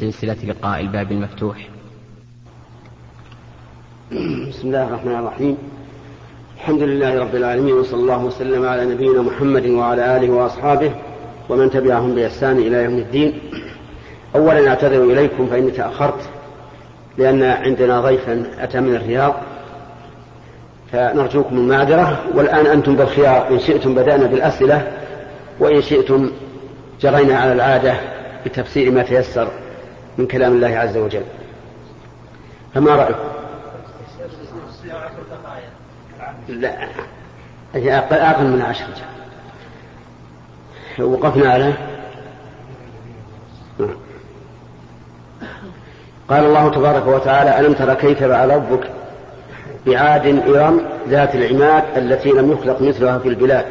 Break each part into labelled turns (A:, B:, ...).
A: سلسلة لقاء الباب المفتوح.
B: بسم الله الرحمن الرحيم. الحمد لله رب العالمين وصلى الله وسلم على نبينا محمد وعلى آله وأصحابه ومن تبعهم بإحسان إلى يوم الدين. أولا أعتذر إليكم فإني تأخرت لأن عندنا ضيفا أتى من الرياض فنرجوكم المعذرة. والآن أنتم بالخيار إن شئتم بدأنا بالأسئلة وإن شئتم جرينا على العادة بتفسير ما تيسر. من كلام الله عز وجل. فما رأيكم لا. أقل من عشر وقفنا على؟ نعم. قال الله تبارك وتعالى ألم تر كيف فعل ربك بعاد إرم ذات العماد التي لم يخلق مثلها في البلاد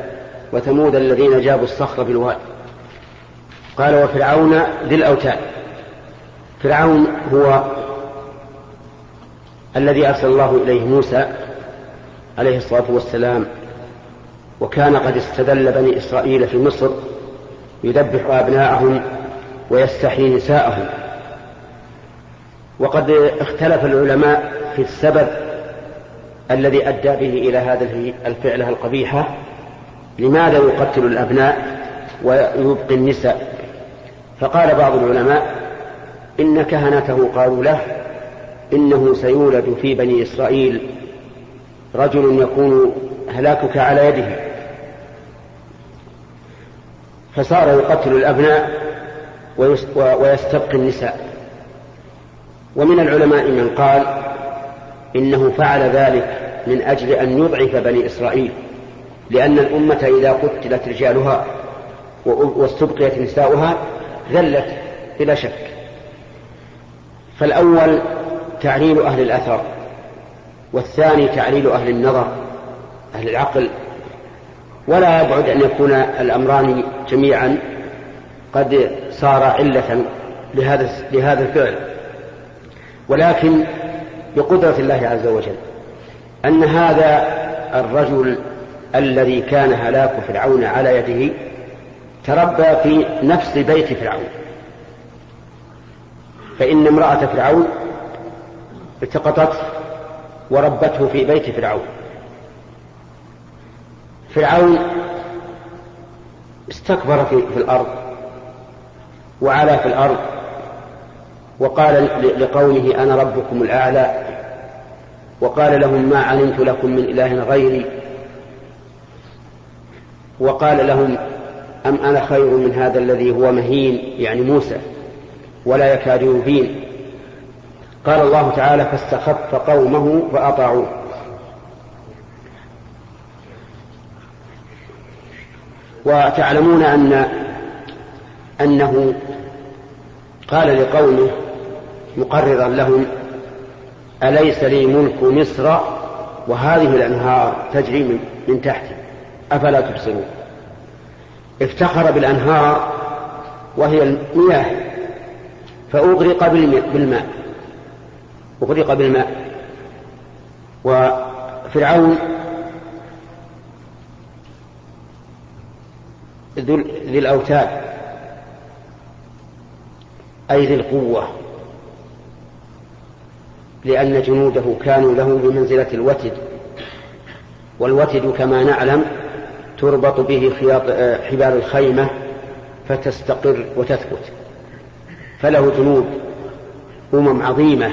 B: وثمود الذين جابوا الصخر في الواد قال وفرعون ذي الأوتاد. فرعون هو الذي أرسل الله إليه موسى عليه الصلاة والسلام وكان قد استدل بني إسرائيل في مصر يذبح أبناءهم ويستحيي نساءهم. وقد اختلف العلماء في السبب الذي أدى به إلى هذا الفعلة القبيحة لماذا يقتل الأبناء ويبقي النساء؟ فقال بعض العلماء إن كهنته قالوا له إنه سيولد في بني إسرائيل رجل يكون هلاكك على يده. فصار يقتل الأبناء ويستبقي النساء. ومن العلماء من قال إنه فعل ذلك من أجل أن يضعف بني إسرائيل لأن الأمة إذا قتلت رجالها واستبقيت نساؤها ذلت بلا شك. فالأول تعليل أهل الأثر والثاني تعليل أهل النظر أهل العقل. ولا يبعد أن يكون الأمران جميعا قد صار علة لهذا لهذا الفعل. ولكن بقدرة الله عز وجل أن هذا الرجل الذي كان هلاك فرعون على يده تربى في نفس بيت فرعون. فإن امرأة فرعون التقطته وربته في بيت فرعون. فرعون استكبر في, في الأرض وعلى في الأرض وقال لقومه أنا ربكم الأعلى وقال لهم ما علمت لكم من إله غيري وقال لهم أم أنا خير من هذا الذي هو مهين يعني موسى. ولا يكاد يبين قال الله تعالى فاستخف قومه فأطاعوه وتعلمون أن أنه قال لقومه مقررا لهم أليس لي ملك مصر وهذه الأنهار تجري من, تحتي؟ أفلا تبصرون؟ افتخر بالأنهار وهي المياه فأغرق بالماء. أغرق بالماء. وفرعون ذي الأوتاد. أي ذي القوة. لأن جنوده كانوا له بمنزلة الوتد. والوتد كما نعلم تربط به خياط حبال الخيمة فتستقر وتثبت. فله جنود أمم عظيمة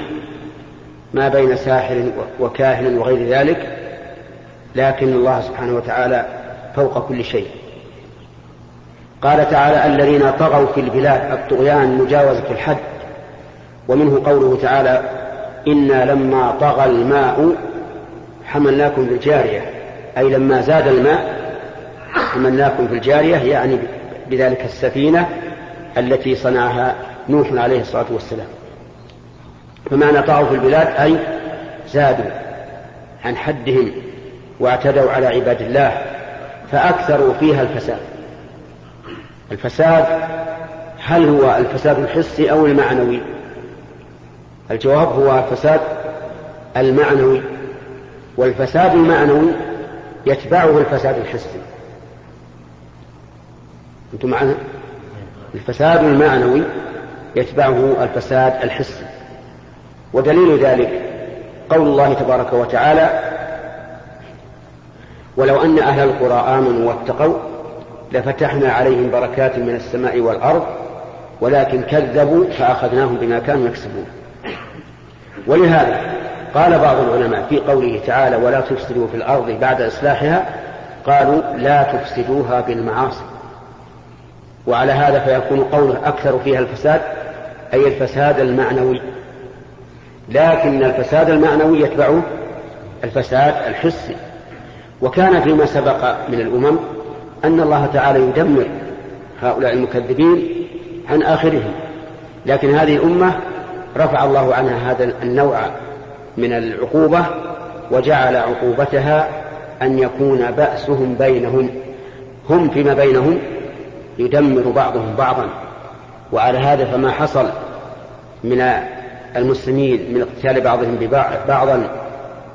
B: ما بين ساحر وكاهن وغير ذلك لكن الله سبحانه وتعالى فوق كل شيء. قال تعالى الذين طغوا في البلاد الطغيان مجاوزة الحد. ومنه قوله تعالى إنا لما طغى الماء حملناكم في الجارية. أي لما زاد الماء حملناكم في الجارية يعني بذلك السفينة التي صنعها نوح عليه الصلاة والسلام. فمعنى طغوا في البلاد أي زادوا عن حدهم واعتدوا على عباد الله فأكثروا فيها الفساد. الفساد هل هو الفساد الحسي أو المعنوي؟ الجواب هو الفساد المعنوي. والفساد المعنوي يتبعه الفساد الحسي. أنتم معنا؟ الفساد المعنوي يتبعه الفساد الحسي. ودليل ذلك قول الله تبارك وتعالى ولو أن أهل القرى آمنوا واتقوا لفتحنا عليهم بركات من السماء والأرض ولكن كذبوا فأخذناهم بما كانوا يكسبون. ولهذا قال بعض العلماء في قوله تعالى ولا تفسدوا في الأرض بعد إصلاحها قالوا لا تفسدوها بالمعاصي. وعلى هذا فيكون قوله أكثر فيها الفساد أي الفساد المعنوي. لكن الفساد المعنوي يتبعه الفساد الحسي. وكان فيما سبق من الأمم أن الله تعالى يدمر هؤلاء المكذبين عن آخرهم. لكن هذه الأمة رفع الله عنها هذا النوع من العقوبة وجعل عقوبتها أن يكون بأسهم بينهم. هم فيما بينهم يدمر بعضهم بعضا. وعلى هذا فما حصل من المسلمين من اقتتال بعضهم بعضا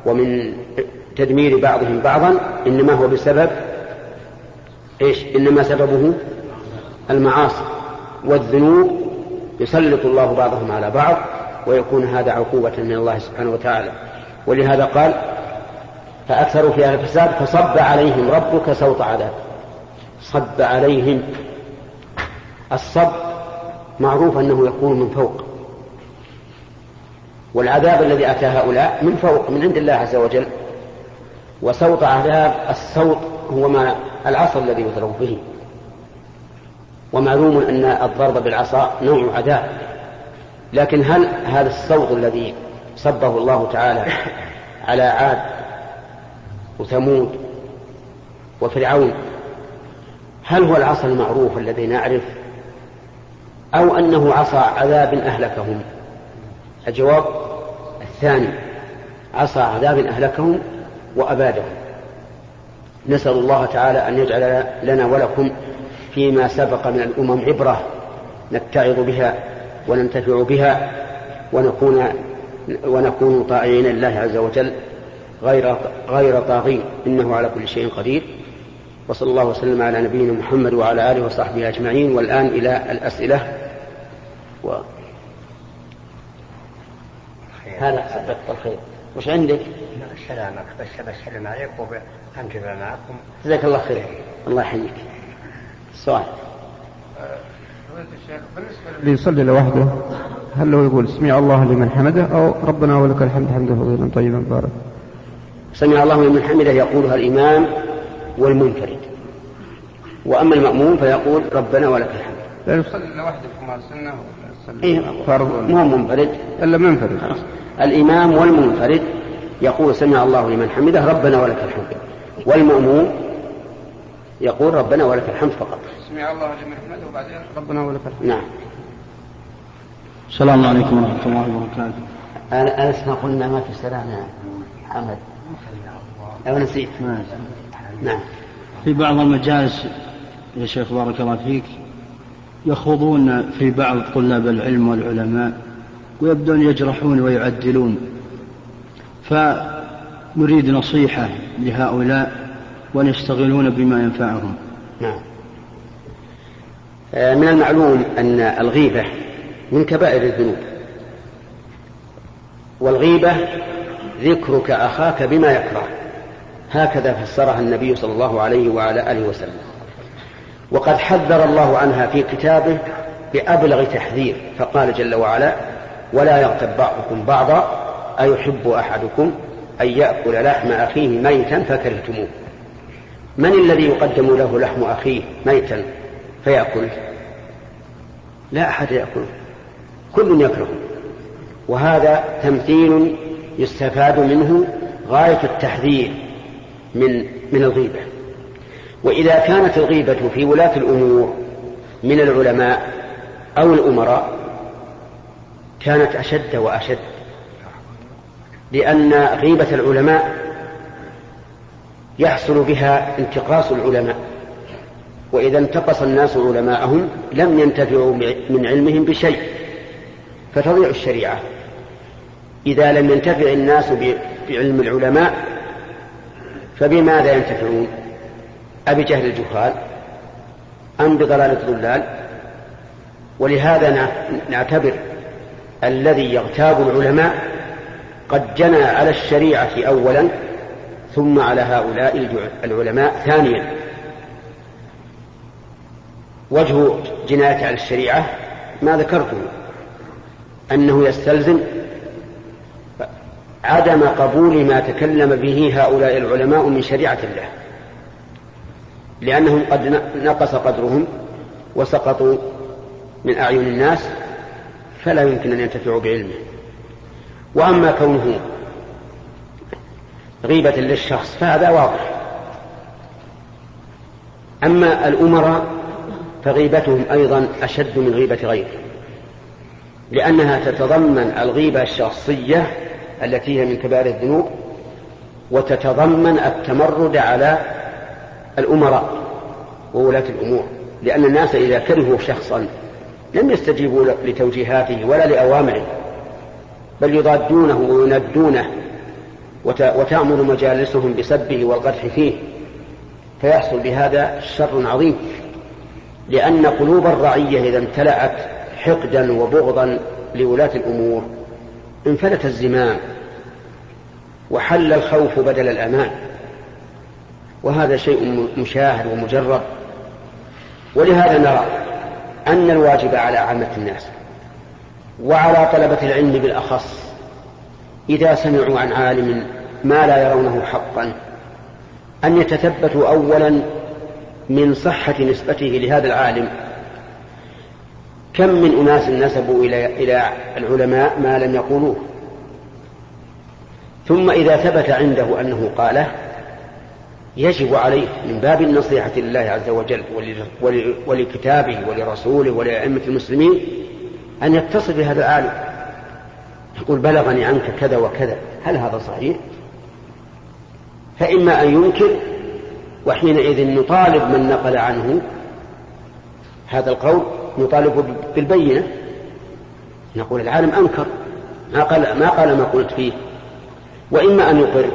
B: ومن تدمير بعضهم بعضا إنما هو بسبب إيش؟ إنما سببه المعاصي والذنوب يسلط الله بعضهم على بعض ويكون هذا عقوبة من الله سبحانه وتعالى. ولهذا قال فأكثروا فيها الفساد فصب عليهم ربك سوط عذاب. صب عليهم. الصب معروف أنه يكون من فوق. والعذاب الذي أتى هؤلاء من فوق من عند الله عز وجل. وسوط عذاب السوط هو ما العصا الذي يضرب به. ومعلوم أن الضرب بالعصا نوع عذاب. لكن هل هذا السوط الذي صبه الله تعالى على عاد وثمود وفرعون هل هو العصا المعروف الذي نعرف أو أنه عصا عذاب أهلكهم. الجواب الثاني عصا عذاب أهلكهم وأبادهم. نسأل الله تعالى أن يجعل لنا ولكم فيما سبق من الأمم عبرة نتعظ بها وننتفع بها ونكون ونكون طائعين لله عز وجل غير غير طاغين. إنه على كل شيء قدير. وصلى الله وسلم على نبينا محمد وعلى آله وصحبه أجمعين. والآن إلى الأسئلة. و... هذا صدقت الخير. وش عندك؟
C: سلامك بس بسلم عليك وبأنجب معكم.
B: جزاك الله خير. الله يحييك. السؤال
D: اللي يصلي لوحده. هل لو يقول سمع الله لمن حمده أو ربنا ولك الحمد حمدا فضيلا طيبا بارك؟
B: سمع الله لمن حمده يقولها الإمام والمنفرد. وأما المأموم فيقول ربنا ولك الحمد.
D: لا يصلي لوحده كما سنة.
B: إيه فرض. مو منفرد.
D: إلا منفرد.
B: الإمام والمنفرد يقول سمع الله لمن حمده ربنا ولك الحمد. والمأموم يقول ربنا ولك الحمد فقط.
D: سمع الله لمن حمده وبعدين ربنا ولك الحمد.
B: نعم.
E: السلام عليكم ورحمة الله وبركاته.
B: أنا ألسنا قلنا ما في سلام يا محمد. أو نسيت. نعم.
E: في بعض المجالس يا شيخ بارك الله فيك يخوضون في بعض طلاب العلم والعلماء ويبدون يجرحون ويعدلون. فنريد نصيحة لهؤلاء وأن يشتغلون بما ينفعهم.
B: نعم. آه، من المعلوم أن الغيبة من كبائر الذنوب. والغيبة ذكرك أخاك بما يكره. هكذا فسرها النبي صلى الله عليه وعلى آله وسلم. وقد حذر الله عنها في كتابه بأبلغ تحذير فقال جل وعلا ولا يغتب بعضكم بعضا أيحب أحدكم أن يأكل لحم أخيه ميتا فكرهتموه. من الذي يقدم له لحم أخيه ميتا فيأكل لا أحد يأكله كل يكرهه. وهذا تمثيل يستفاد منه غاية التحذير من من الغيبة. وإذا كانت الغيبة في ولاة الأمور من العلماء أو الأمراء كانت أشد وأشد لأن غيبة العلماء يحصل بها انتقاص العلماء وإذا انتقص الناس علماءهم لم ينتفعوا من علمهم بشيء فتضيع الشريعة. إذا لم ينتفع الناس بعلم العلماء فبماذا ينتفعون؟ أبجهل الجهال أم بضلال الضلال ولهذا نعتبر الذي يغتاب العلماء قد جنى على الشريعة أولا ثم على هؤلاء العلماء ثانيا. وجه جناية على الشريعة ما ذكرته أنه يستلزم عدم قبول ما تكلم به هؤلاء العلماء من شريعة الله. لأنهم قد نقص قدرهم وسقطوا من أعين الناس فلا يمكن أن ينتفعوا بعلمه. وأما كونه غيبة للشخص فهذا واضح. أما الأمراء فغيبتهم أيضا أشد من غيبة غيرهم لأنها تتضمن الغيبة الشخصية التي هي من كبار الذنوب وتتضمن التمرد على الأمراء وولاة الأمور لأن الناس إذا كرهوا شخصا لم يستجيبوا لتوجيهاته ولا لأوامره بل يضادونه ويندونه وتأمر مجالسهم بسبه والقدح فيه. فيحصل بهذا شر عظيم لأن قلوب الرعية إذا امتلأت حقدا وبغضا لولاة الأمور انفلت الزمام وحل الخوف بدل الأمان. وهذا شيء مشاهد ومجرب ولهذا نرى أن الواجب على عامة الناس وعلى طلبة العلم بالأخص إذا سمعوا عن عالم ما لا يرونه حقا أن يتثبتوا أولا من صحة نسبته لهذا العالم. كم من أناس نسبوا إلى إلى العلماء ما لم يقولوه. ثم إذا ثبت عنده أنه قاله يجب عليه من باب النصيحة لله عز وجل ولكتابه ولرسوله ولأئمة المسلمين أن يتصل بهذا العالم. يقول بلغني عنك كذا وكذا. هل هذا صحيح؟ فإما أن ينكر وحينئذ نطالب من نقل عنه هذا القول نطالب بالبينة. نقول العالم أنكر ما قال ما قال ما قلت فيه. وإما أن يقر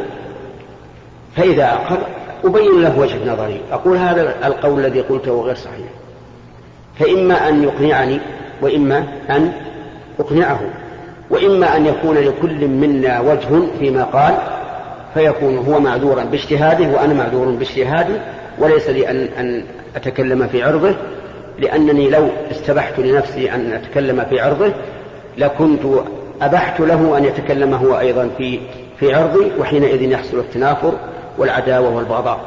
B: فإذا أقر أبين له وجه نظري. أقول هذا القول الذي قلته غير صحيح. فإما أن يقنعني وإما أن أقنعه. وإما أن يكون لكل منا وجه فيما قال فيكون هو معذورا باجتهاده وأنا معذور باجتهادي وليس لي أن, أن أتكلم في عرضه. لأنني لو استبحت لنفسي أن أتكلم في عرضه لكنت أبحت له أن يتكلم هو أيضا في في عرضي وحينئذ يحصل التنافر. والعداوة والبغضاء.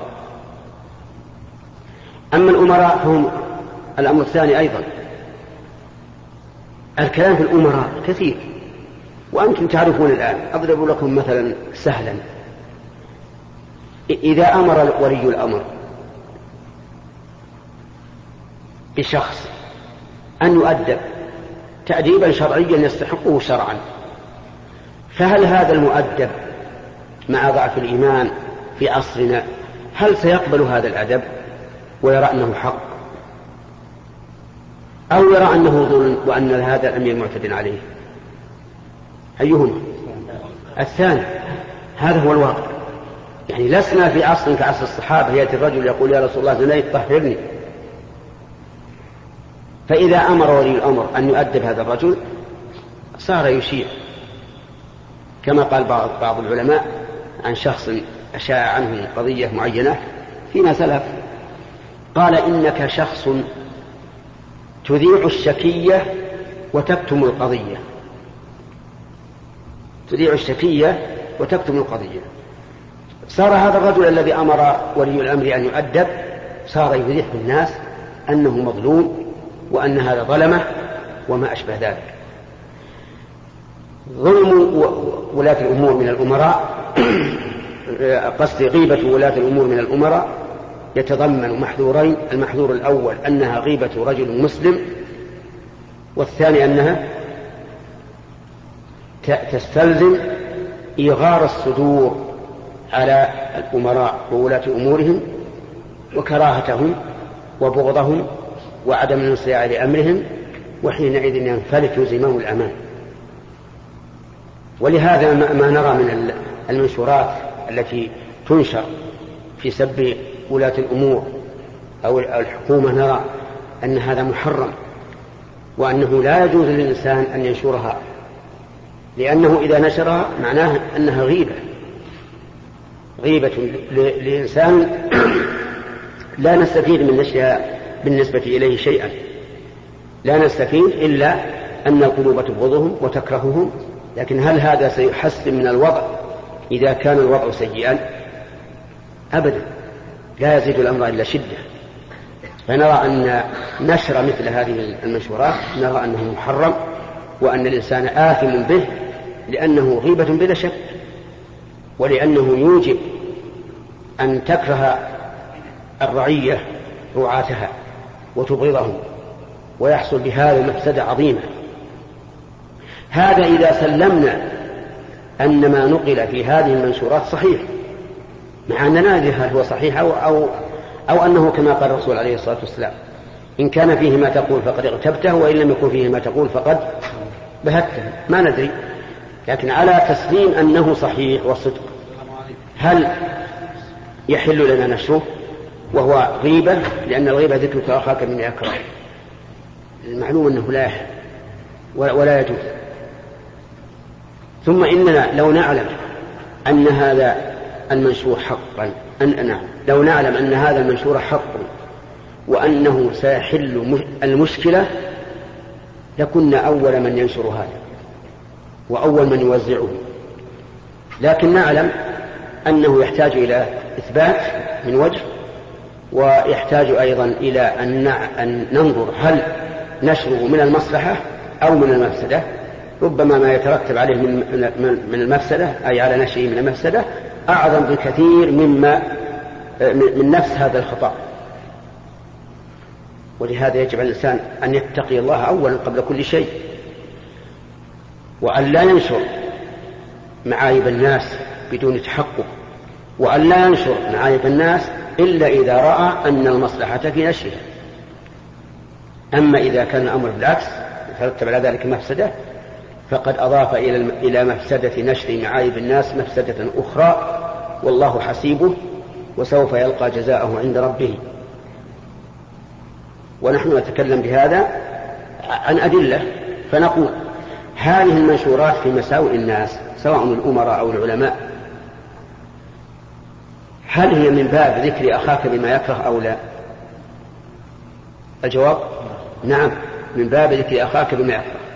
B: أما الأمراء فهم الأمر الثاني أيضا. الكلام في الأمراء كثير وأنتم تعرفون الآن. أضرب لكم مثلا سهلا. إذا أمر ولي الأمر بشخص أن يؤدب تأديبا شرعيا يستحقه شرعا فهل هذا المؤدب مع ضعف الإيمان في عصرنا هل سيقبل هذا الأدب ويرى أنه حق؟ أو يرى أنه ظلم وأن هذا الأمير معتد عليه؟ أيهما؟ الثاني هذا هو الواقع. يعني لسنا في عصر كعصر الصحابة يأتي الرجل يقول يا رسول الله زنيت طهرني فإذا أمر ولي الأمر أن يؤدب هذا الرجل صار يشيع. كما قال بعض بعض العلماء عن شخص أشاع عنه قضية معينة فيما سلف. قال إنك شخص تذيع الشكية وتكتم القضية. تذيع الشكية وتكتم القضية. صار هذا الرجل الذي أمر ولي الأمر أن يؤدب صار يذيع الناس أنه مظلوم وأن هذا ظلمه وما أشبه ذلك. ظلم ولاة الأمور من الأمراء. قصد غيبة ولاة الأمور من الأمراء يتضمن محذورين المحذور الأول أنها غيبة رجل مسلم والثاني أنها تستلزم إيغار الصدور على الأمراء وولاة أمورهم وكراهتهم وبغضهم وعدم الانصياع لأمرهم وحينئذ ينفلت زمام الأمان. ولهذا ما نرى من المنشورات التي تنشر في سب ولاة الأمور أو الحكومة نرى أن هذا محرم وأنه لا يجوز للإنسان أن ينشرها لأنه إذا نشرها معناه أنها غيبة غيبة لإنسان لا نستفيد من نشرها بالنسبة إليه شيئا لا نستفيد إلا أن القلوب تبغضهم وتكرههم لكن هل هذا سيحسن من الوضع؟ إذا كان الوضع سيئا أبدا لا يزيد الأمر إلا شدة. فنرى أن نشر مثل هذه المنشورات نرى أنه محرم وأن الإنسان آثم به لأنه غيبة بلا شك ولأنه يوجب أن تكره الرعية رعاتها وتبغضهم ويحصل بهذا مفسدة عظيمة. هذا إذا سلمنا أن ما نقل في هذه المنشورات صحيح مع أننا ندري هل هو صحيح أو, أو, أو أنه كما قال الرسول عليه الصلاة والسلام إن كان فيه ما تقول فقد اغتبته وإن لم يكن فيه ما تقول فقد بهته ما ندري. لكن على تسليم أنه صحيح والصدق هل يحل لنا نشره؟ وهو غيبة لأن الغيبة ذكرك أخاك من يكره المعلوم أنه لا يحل ولا يجوز. ثم إننا لو نعلم أن هذا المنشور حقا أن نعم لو نعلم أن هذا المنشور حق وأنه سيحل المشكلة لكنا أول من ينشر هذا وأول من يوزعه. لكن نعلم أنه يحتاج إلى إثبات من وجه ويحتاج أيضا إلى أن ننظر هل نشره من المصلحة أو من المفسدة. ربما ما يترتب عليه من من المفسدة أي على نشره من المفسدة أعظم بكثير مما من نفس هذا الخطأ. ولهذا يجب على الإنسان أن يتقي الله أولا قبل كل شيء وأن لا ينشر معايب الناس بدون تحقق وأن لا ينشر معايب الناس إلا إذا رأى أن المصلحة في نشرها أما إذا كان الأمر بالعكس يترتب على ذلك مفسدة فقد أضاف إلى إلى مفسدة نشر معايب الناس مفسدة أخرى والله حسيبه وسوف يلقى جزاءه عند ربه. ونحن نتكلم بهذا عن أدلة فنقول هذه المنشورات في مساوئ الناس سواء الأمراء أو العلماء هل هي من باب ذكر أخاك بما يكره أو لا؟ الجواب؟ نعم من باب ذكر أخاك بما يكره.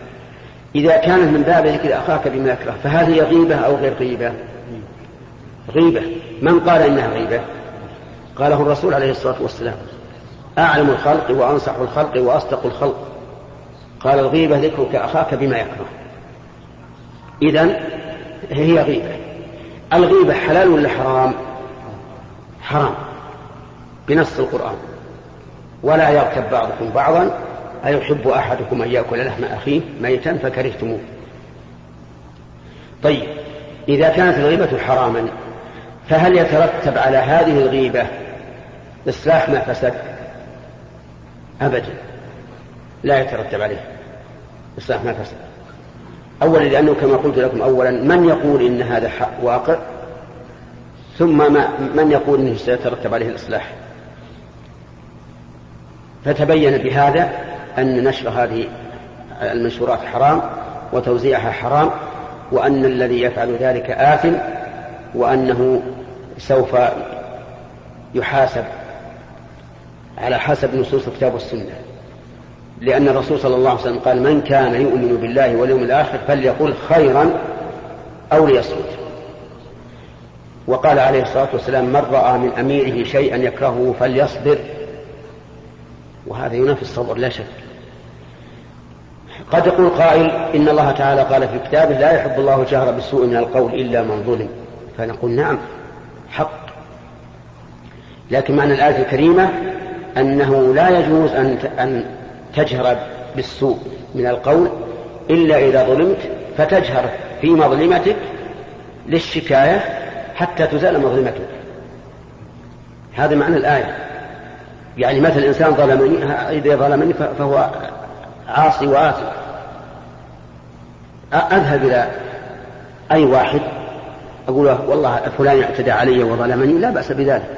B: إذا كانت من باب ذكر أخاك بما يكره فهل هي غيبة أو غير غيبة؟ غيبة. من قال إنها غيبة؟ قاله الرسول عليه الصلاة والسلام أعلم الخلق وأنصح الخلق وأصدق الخلق. قال الغيبة ذكرك أخاك بما يكره إذا هي غيبة. الغيبة حلال ولا حرام؟ حرام. بنص القرآن. ولا يغتب بعضكم بعضا. أيحب أحدكم أن يأكل لحم أخيه ميتا فكرهتموه. طيب إذا كانت الغيبة حراما فهل يترتب على هذه الغيبة إصلاح ما فسد؟ أبدا لا يترتب عليه إصلاح ما فسد. أولا لأنه كما قلت لكم أولا من يقول إن هذا حق واقع؟ ثم ما من يقول إنه سيترتب عليه الإصلاح؟ فتبين بهذا أن نشر هذه المنشورات حرام وتوزيعها حرام وأن الذي يفعل ذلك آثم وأنه سوف يحاسب على حسب نصوص الكتاب والسنة. لأن الرسول صلى الله عليه وسلم قال من كان يؤمن بالله واليوم الآخر فليقل خيرا أو ليصمت. وقال عليه الصلاة والسلام من رأى من أميره شيئا يكرهه فليصبر. وهذا ينافي الصبر لا شك. قد يقول قائل إن الله تعالى قال في كتابه لا يحب الله الجهر بالسوء من القول إلا من ظلم. فنقول نعم حق. لكن معنى الآية الكريمة أنه لا يجوز أن أن تجهر بالسوء من القول إلا إذا ظلمت فتجهر في مظلمتك للشكاية حتى تزال مظلمتك. هذا معنى الآية. يعني مثل الإنسان ظلمني إذا ظلمني فهو عاصي وآثم أذهب إلى أي واحد؟ أقول له والله فلان اعتدى علي وظلمني لا بأس بذلك.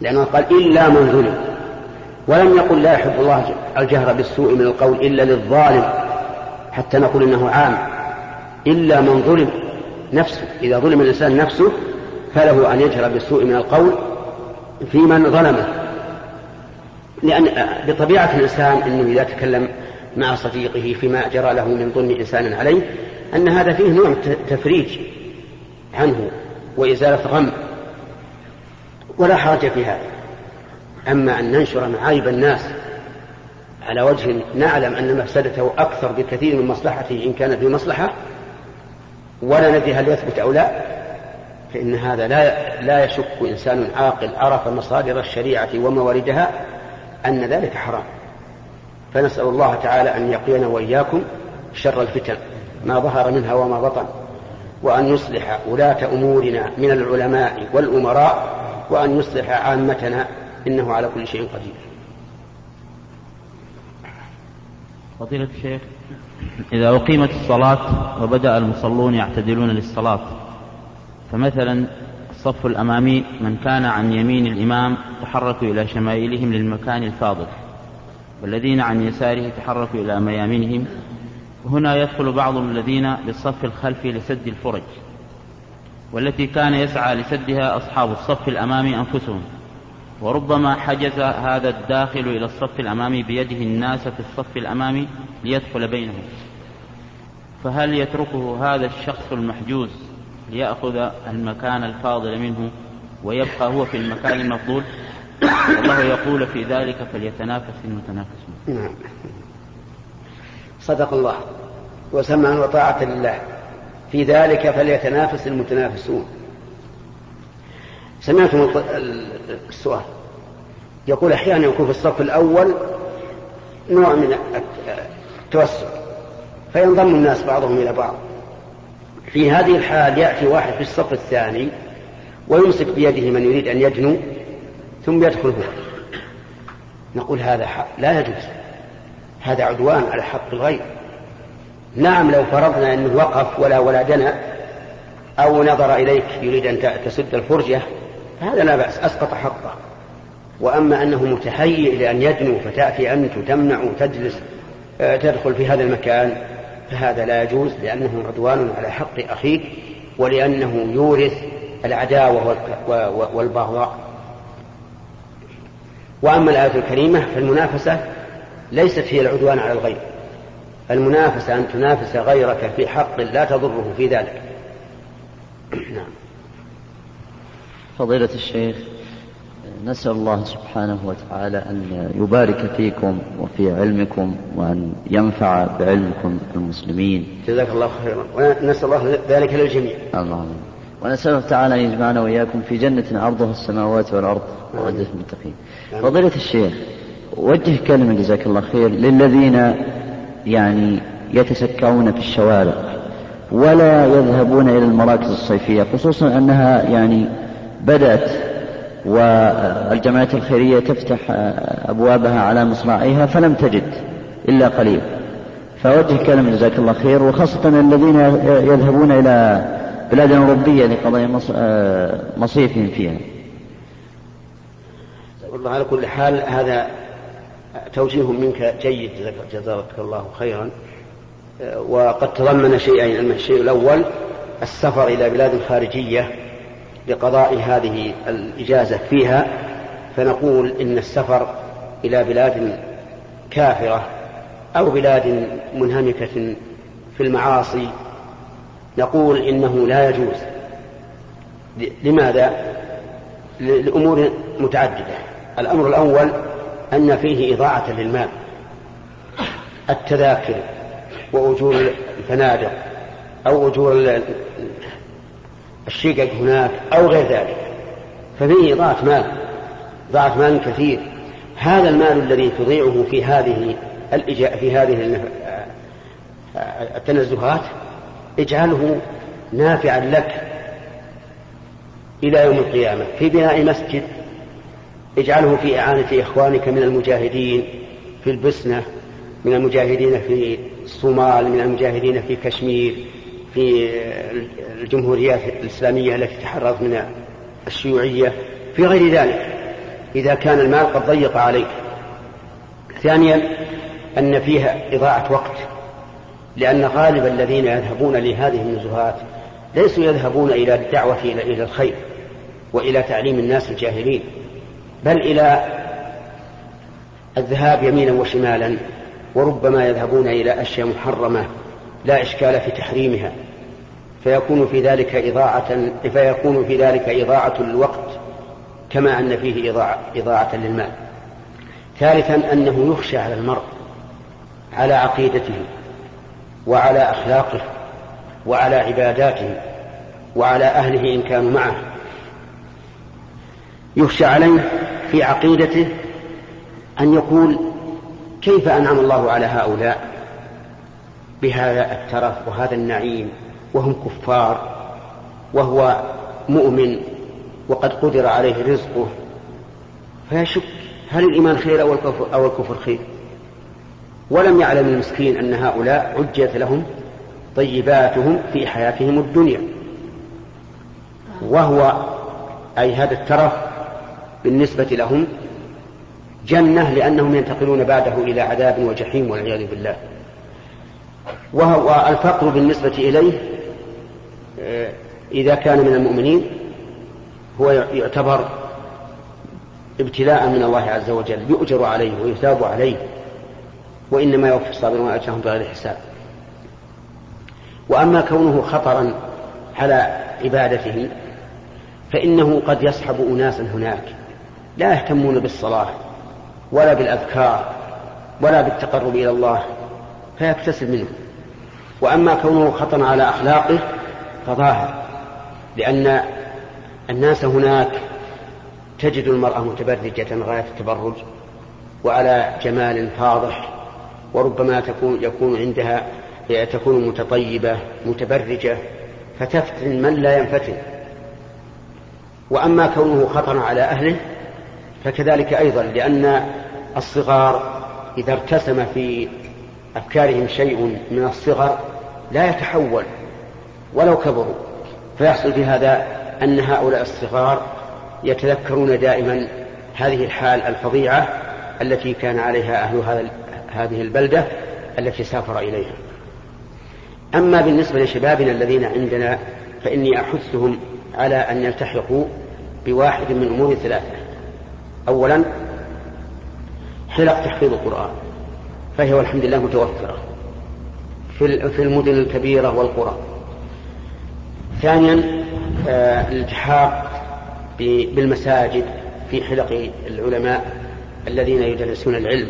B: لأنه قال إلا من ظلم. ولم يقل لا يحب الله الجهر بالسوء من القول إلا للظالم حتى نقول إنه عام. إلا من ظلم نفسه. إذا ظلم الإنسان نفسه فله أن يجهر بالسوء من القول في من ظلمه. لأن بطبيعة الإنسان أنه إذا تكلم مع صديقه فيما جرى له من ظلم إنسان عليه أن هذا فيه نوع تفريج عنه وإزالة غم. ولا حرج في هذا. أما أن ننشر معايب الناس على وجه نعلم أن مفسدته أكثر بكثير من مصلحته إن كان في مصلحة ولا ندري هل يثبت أو لا فإن هذا لا لا يشك إنسان عاقل عرف مصادر الشريعة ومواردها أن ذلك حرام. فنسأل الله تعالى أن يقينا وإياكم شر الفتن ما ظهر منها وما بطن وأن يصلح ولاة أمورنا من العلماء والأمراء وأن يصلح عامتنا إنه على كل شيء قدير.
F: فضيلة الشيخ إذا أقيمت الصلاة وبدأ المصلون يعتدلون للصلاة فمثلا الصف الأمامي من كان عن يمين الإمام تحركوا إلى شمائلهم للمكان الفاضل والذين عن يساره تحركوا إلى ميامنهم هنا يدخل بعض الذين للصف الخلفي لسد الفرج والتي كان يسعى لسدها أصحاب الصف الأمامي أنفسهم. وربما حجز هذا الداخل إلى الصف الأمامي بيده الناس في الصف الأمامي ليدخل بينهم. فهل يتركه هذا الشخص المحجوز ليأخذ المكان الفاضل منه ويبقى هو في المكان المفضول. والله يقول في ذلك فليتنافس المتنافسون
B: نعم. صدق الله. وسمعا وطاعة لله. في ذلك فليتنافس المتنافسون. سمعتم السؤال. يقول أحيانا يكون في الصف الأول نوع من التوسع فينضم الناس بعضهم إلى بعض. في هذه الحال يأتي واحد في الصف الثاني ويمسك بيده من يريد أن يدنو ثم يدخل هو. نقول هذا حق لا يجوز. هذا عدوان على حق الغير. نعم لو فرضنا أنه وقف ولا ولا دنا أو نظر إليك يريد أن تسد الفرجة فهذا لا بأس أسقط حقه. وأما أنه متهيئ لأن يدنو فتأتي أنت وتمنع وتجلس آه، تدخل في هذا المكان فهذا لا يجوز لأنه عدوان على حق أخيك ولأنه يورث العداوة والبغضاء. وأما الآية الكريمة فالمنافسة ليست هي العدوان على الغير. المنافسة أن تنافس غيرك في حق لا تضره في ذلك. نعم.
G: فضيلة الشيخ نسأل الله سبحانه وتعالى أن يبارك فيكم وفي علمكم وأن ينفع بعلمكم المسلمين.
B: جزاك الله خيرا. ونسأل الله ذلك للجميع.
G: اللهم ونسأل تعالى أن يجمعنا وإياكم في جنة عرضها السماوات والأرض وعدة المتقين. فضيلة الشيخ وجه كلمة جزاك الله خير للذين يعني يتسكعون في الشوارع ولا يذهبون إلى المراكز الصيفية خصوصا أنها يعني بدأت والجمعيات الخيرية تفتح أبوابها على مصراعيها فلم تجد إلا قليل. فوجه كلمة جزاك الله خير وخاصة الذين يذهبون إلى بلاد أوروبية لقضاء مصيفهم فيها.
B: والله على كل حال هذا توجيه منك جيد جزاك الله خيرا. وقد تضمن شيئين الشيء الأول السفر إلى بلاد خارجية. لقضاء هذه الإجازة فيها فنقول إن السفر إلى بلاد كافرة أو بلاد منهمكة في المعاصي نقول إنه لا يجوز لماذا؟ لأمور متعددة الأمر الأول أن فيه إضاعة للمال التذاكر وأجور الفنادق أو أجور الشقق هناك أو غير ذلك. ففيه إضاعة مال إضاعة مال كثير. هذا المال الذي تضيعه في هذه في هذه التنزهات اجعله نافعا لك إلى يوم القيامة. في بناء مسجد اجعله في إعانة إخوانك من المجاهدين في البسنة من المجاهدين في الصومال من المجاهدين في كشمير في الجمهوريات الإسلامية التي تحررت من الشيوعية في غير ذلك إذا كان المال قد ضيق عليك. ثانيا أن فيها إضاعة وقت لأن غالب الذين يذهبون لهذه النزهات ليسوا يذهبون إلى الدعوة إلى الخير وإلى تعليم الناس الجاهلين بل إلى الذهاب يمينا وشمالا وربما يذهبون إلى أشياء محرمة لا إشكال في تحريمها فيكون في ذلك إضاعة فيكون في ذلك إضاعة للوقت كما أن فيه إضاعة, إضاعة للمال. ثالثا أنه يخشى على المرء على عقيدته وعلى أخلاقه وعلى عباداته وعلى أهله إن كانوا معه. يخشى عليه في عقيدته أن يقول كيف أنعم الله على هؤلاء؟ بهذا الترف وهذا النعيم وهم كفار وهو مؤمن وقد قدر عليه رزقه. فيشك هل الإيمان خير أو الكفر, أو الكفر خير؟ ولم يعلم المسكين أن هؤلاء عجلت لهم طيباتهم في حياتهم الدنيا. وهو أي هذا الترف بالنسبة لهم جنة لأنهم ينتقلون بعده إلى عذاب وجحيم والعياذ بالله. وهو الفقر بالنسبة إليه إذا كان من المؤمنين هو يعتبر ابتلاء من الله عز وجل يؤجر عليه ويثاب عليه وإنما يوفي الصابرون أجرهم بغير حساب. وأما كونه خطرا على عبادته فإنه قد يصحب أناسا هناك لا يهتمون بالصلاة ولا بالأذكار ولا بالتقرب إلى الله فيكتسب منه. وأما كونه خطرا على أخلاقه فظاهر لأن الناس هناك تجد المرأة متبرجة غاية التبرج وعلى جمال فاضح وربما تكون يكون عندها تكون متطيبة متبرجة فتفتن من لا ينفتن. وأما كونه خطرا على أهله فكذلك أيضا لأن الصغار إذا ارتسم في أفكارهم شيء من الصغر لا يتحول ولو كبروا. فيحصل في هذا أن هؤلاء الصغار يتذكرون دائما هذه الحال الفظيعة التي كان عليها أهل هذه البلدة التي سافر إليها. أما بالنسبة لشبابنا الذين عندنا فإني أحثهم على أن يلتحقوا بواحد من أمور ثلاثة أولا حلق تحفيظ القرآن. فهي والحمد لله متوفرة في المدن الكبيرة والقرى. ثانيا آه، الالتحاق بالمساجد في حلق العلماء الذين يدرسون العلم.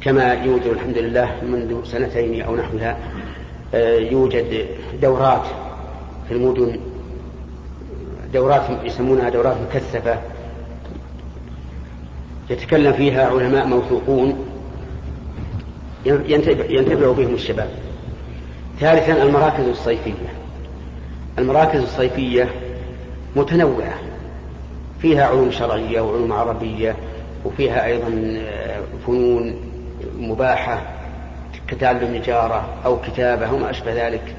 B: كما يوجد الحمد لله منذ سنتين أو نحوها آه، يوجد دورات في المدن دورات يسمونها دورات مكثفة يتكلم فيها علماء موثوقون. ينتفع بهم الشباب. ثالثا المراكز الصيفية. المراكز الصيفية متنوعة. فيها علوم شرعية وعلوم عربية وفيها أيضا آه، فنون مباحة كتعلم نجارة أو كتابة وما أشبه ذلك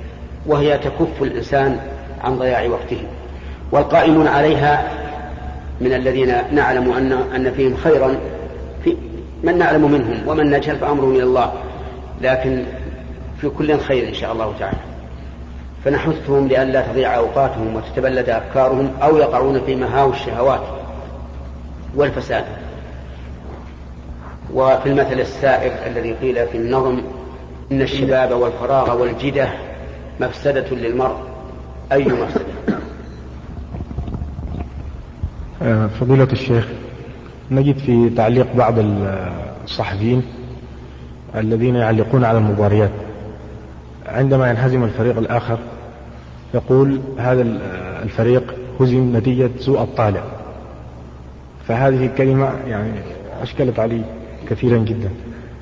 B: وهي تكف الإنسان عن ضياع وقته. والقائمون عليها من الذين نعلم أن أن فيهم خيرا من نعلم منهم ومن نجهل فأمره إلى الله. لكن في كل خير إن شاء الله تعالى. فنحثهم لئلا تضيع أوقاتهم وتتبلد أفكارهم أو يقعون في مهاوي الشهوات والفساد. وفي المثل السائر الذي قيل في النظم إن الشباب والفراغ والجدة مفسدة للمرء. أي مفسدة؟
H: آه، فضيلة الشيخ نجد في تعليق بعض الصحفيين الذين يعلقون على المباريات. عندما ينهزم الفريق الآخر يقول هذا الفريق هزم نتيجة سوء الطالع. فهذه الكلمة يعني أشكلت علي كثيرا جدا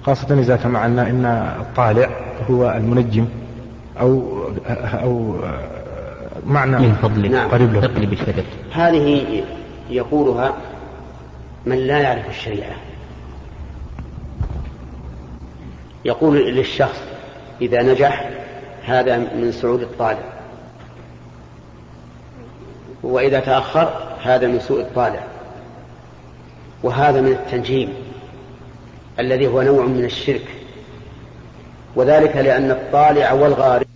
H: خاصة إذا سمعنا أن الطالع هو المنجم أو أو معنى
A: من فضلك.
H: نعم. قريب له.
A: تقلب
B: هذه يقولها من لا يعرف الشريعة. يقول للشخص إذا نجح هذا من سعود الطالع. وإذا تأخر هذا من سوء الطالع. وهذا من التنجيم الذي هو نوع من الشرك. وذلك لأن الطالع والغارب